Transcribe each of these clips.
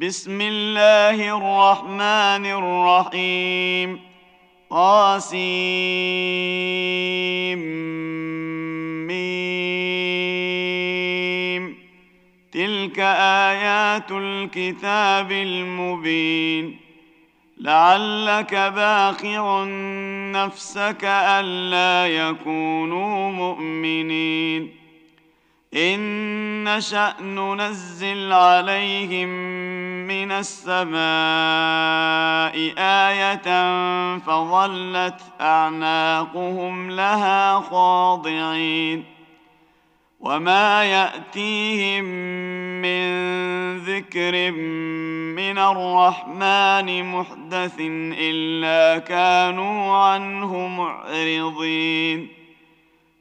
بسم الله الرحمن الرحيم قاسم تلك آيات الكتاب المبين لعلك باخع نفسك ألا يكونوا مؤمنين إن نشأ ننزل عليهم من السماء آية فظلت أعناقهم لها خاضعين وما يأتيهم من ذكر من الرحمن محدث إلا كانوا عنه معرضين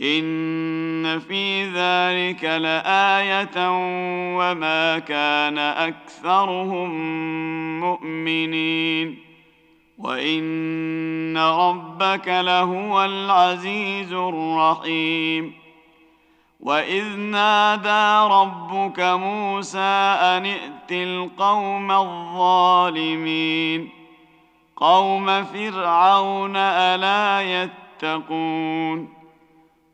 ان في ذلك لايه وما كان اكثرهم مؤمنين وان ربك لهو العزيز الرحيم واذ نادى ربك موسى ان ائت القوم الظالمين قوم فرعون الا يتقون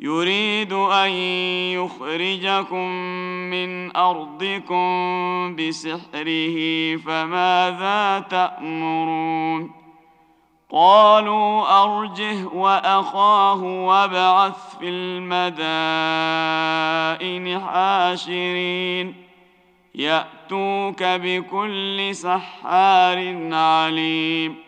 يريد أن يخرجكم من أرضكم بسحره فماذا تأمرون؟ قالوا أرجه وأخاه وابعث في المدائن حاشرين. يأتوك بكل سحار عليم.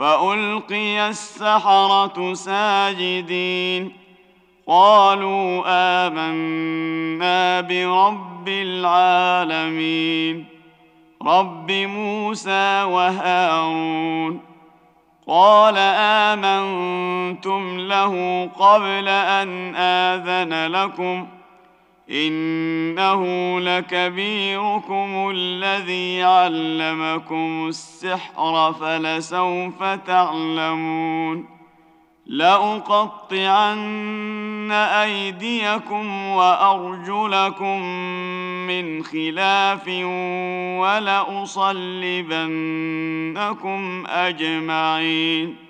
فألقي السحرة ساجدين. قالوا آمنا برب العالمين. رب موسى وهارون. قال آمنتم له قبل أن آذن لكم. إنه لكبيركم الذي علمكم السحر فلسوف تعلمون لأقطعن أيديكم وأرجلكم من خلاف ولأصلبنكم أجمعين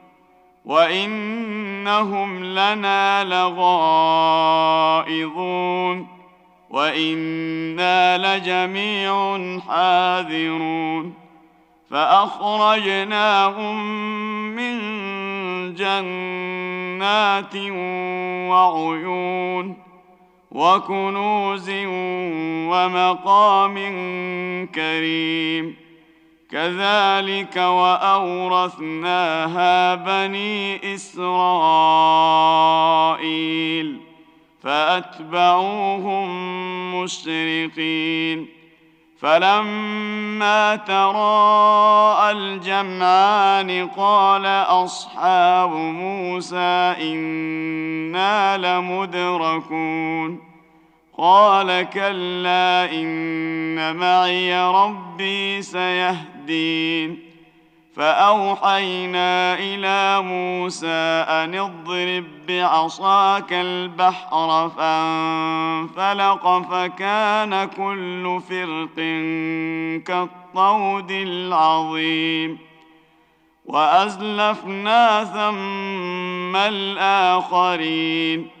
وانهم لنا لغائظون وأنا لجميع حاذرون فأخرجناهم من جنات وعيون وكنوز ومقام كريم كذلك وأورثناها بني إسرائيل فأتبعوهم مشرقين. فلما تراءى الجمعان قال أصحاب موسى إنا لمدركون. قال كلا إن معي ربي سيهدين. فأوحينا إلى موسى أن اضرب بعصاك البحر فانفلق فكان كل فرق كالطود العظيم. وأزلفنا ثم الآخرين.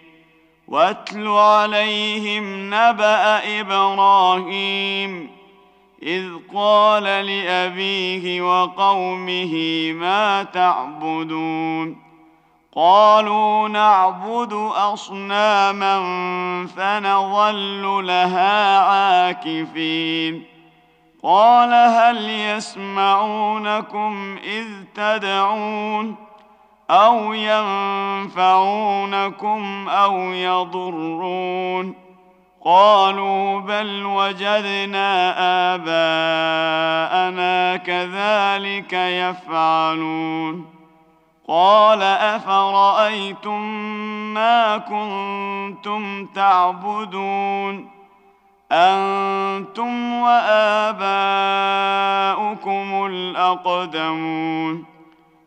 واتل عليهم نبأ إبراهيم إذ قال لأبيه وقومه ما تعبدون؟ قالوا نعبد أصناما فنظل لها عاكفين. قال هل يسمعونكم إذ تدعون؟ أو ينفعونكم أو يضرون قالوا بل وجدنا اباءنا كذلك يفعلون قال افرايتم ما كنتم تعبدون أنتم واباؤكم الاقدمون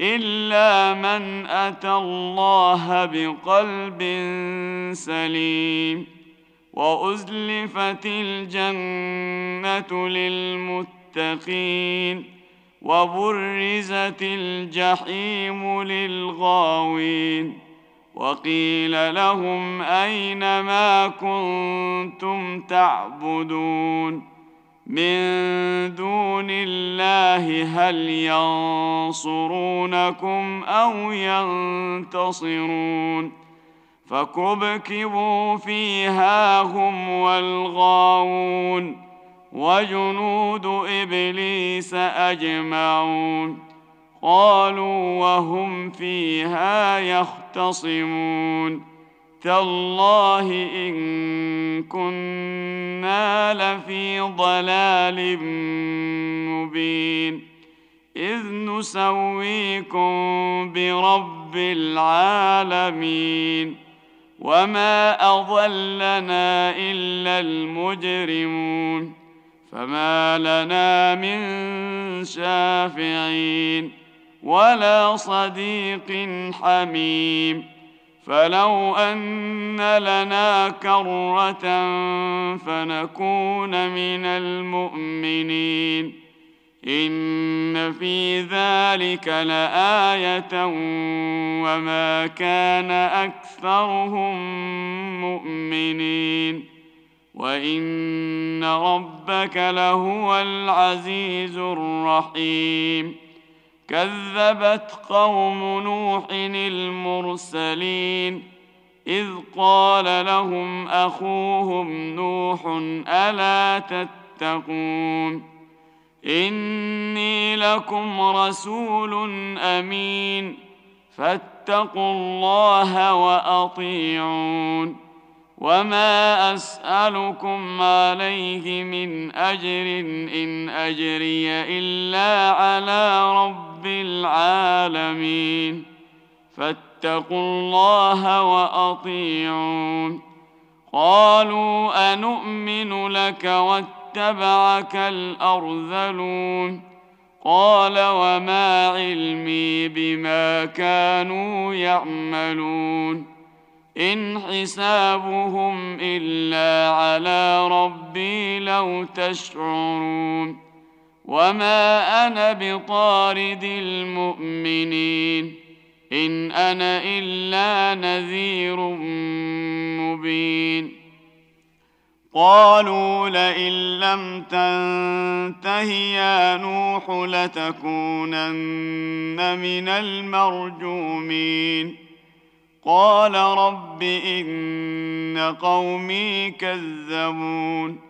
الا من اتى الله بقلب سليم وازلفت الجنه للمتقين وبرزت الجحيم للغاوين وقيل لهم اين ما كنتم تعبدون من دون الله هل ينصرونكم أو ينتصرون فكبكبوا فيها هم والغاوون وجنود إبليس أجمعون قالوا وهم فيها يختصمون تالله إن كنا لفي ضلال مبين. إذ نسويكم برب العالمين. وما أضلنا إلا المجرمون. فما لنا من شافعين. ولا صديق حميم. فلو أن لنا كرة فنكون من المؤمنين. إن في ذلك لآية وما كان أكثرهم مؤمنين. وإن ربك لهو العزيز الرحيم. كذبت قوم نوح المرسلين إذ قال لهم أخوهم نوح ألا تتقون إني لكم رسول أمين فاتقوا الله وأطيعون وما أسألكم عليه من أجر إن أجري إلا على رب العالمين. فاتقوا الله وأطيعون. قالوا انومن لك واتبعك الأرذلون. قال وما علمي بما كانوا يعملون. إن حسابهم إلا على ربي لو تشعرون. وما أنا بطارد المؤمنين ان أنا الا نذير مبين قالوا لئن لم تنته يا نوح لتكونن من المرجومين قال رب ان قومي كذبون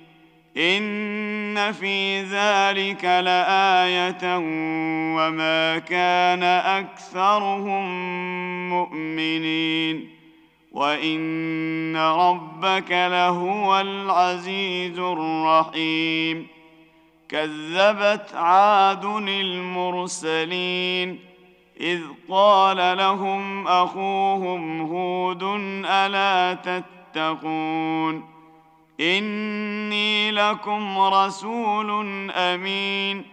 ان في ذلك لايه وما كان اكثرهم مؤمنين وان ربك لهو العزيز الرحيم كذبت عاد المرسلين اذ قال لهم اخوهم هود الا تتقون إني لكم رسول أمين.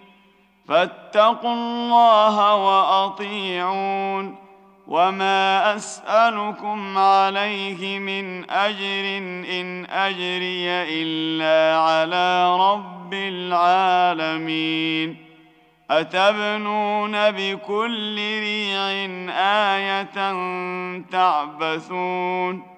فاتقوا الله وأطيعون. وما أسألكم عليه من أجر إن أجري إلا على رب العالمين. أتبنون بكل ريع آية تعبثون.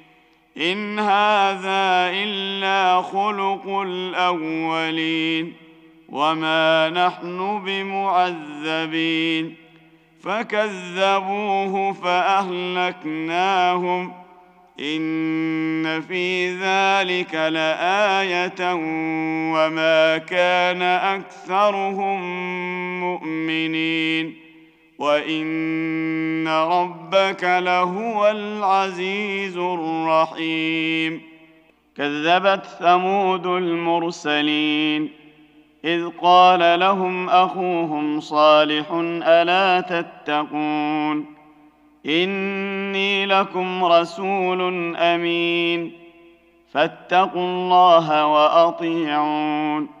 إن هذا إلا خلق الأولين وما نحن بمعذبين فكذبوه فأهلكناهم إن في ذلك لآية وما كان أكثرهم مؤمنين وان ربك لهو العزيز الرحيم كذبت ثمود المرسلين اذ قال لهم اخوهم صالح الا تتقون اني لكم رسول امين فاتقوا الله واطيعون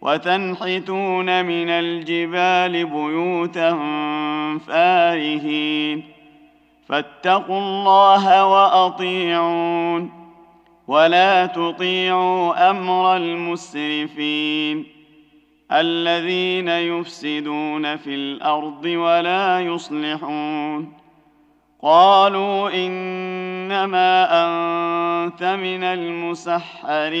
وتنحتون من الجبال بيوتا فارهين فاتقوا الله وأطيعون ولا تطيعوا أمر المسرفين الذين يفسدون في الأرض ولا يصلحون قالوا إنما أنت من المسحرين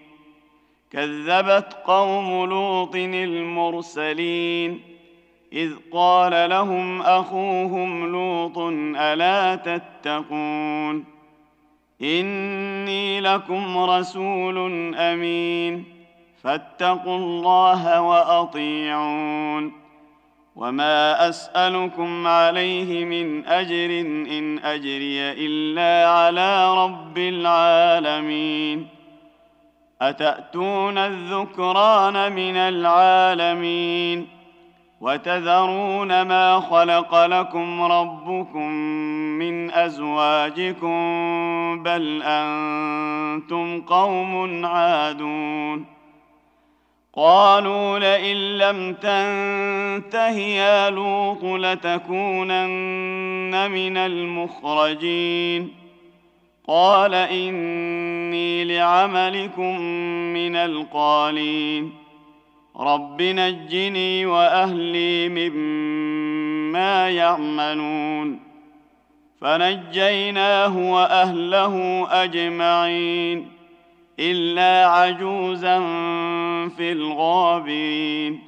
كذبت قوم لوط المرسلين إذ قال لهم أخوهم لوط ألا تتقون إني لكم رسول أمين فاتقوا الله وأطيعون وما أسألكم عليه من أجر إن أجري إلا على رب العالمين أتأتون الذكران من العالمين وتذرون ما خلق لكم ربكم من أزواجكم بل أنتم قوم عادون قالوا لئن لم تنته يا لوط لتكونن من المخرجين قال إني لعملكم من القالين. رب نجني وأهلي مما يعملون. فنجيناه وأهله أجمعين. إلا عجوزا في الغابرين.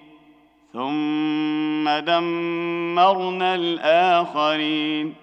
ثم دمرنا الآخرين.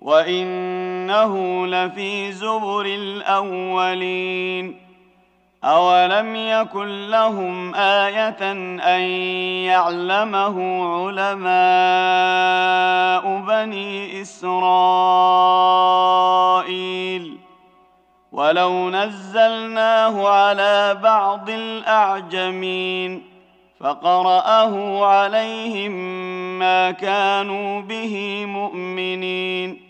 وانه لفي زبر الاولين اولم يكن لهم إيه ان يعلمه علماء بني اسرائيل ولو نزلناه على بعض الاعجمين فقراه عليهم ما كانوا به مؤمنين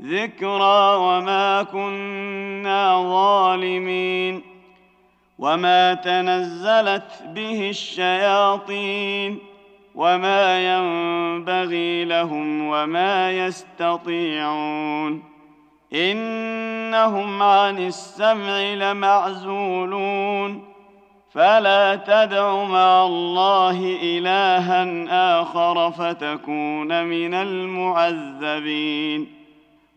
ذكرى وما كنا ظالمين وما تنزلت به الشياطين وما ينبغي لهم وما يستطيعون إنهم عن السمع لمعزولون فلا تدع مع الله إلها آخر فتكون من المعذبين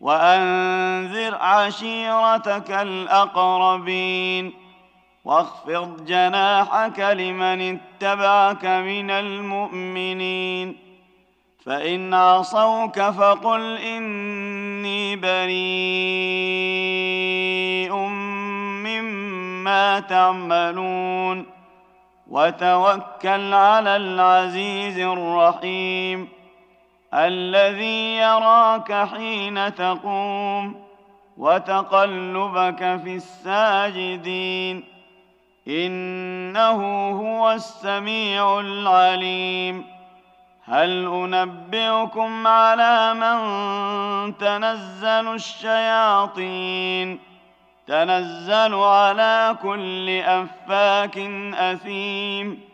وأنذر عشيرتك الأقربين واخفض جناحك لمن اتبعك من المؤمنين فإن عصوك فقل إني بريء مما تعملون وتوكل على العزيز الرحيم الذي يراك حين تقوم وتقلبك في الساجدين إنه هو السميع العليم هل أنبئكم على من تنزل الشياطين تنزل على كل أفاك أثيم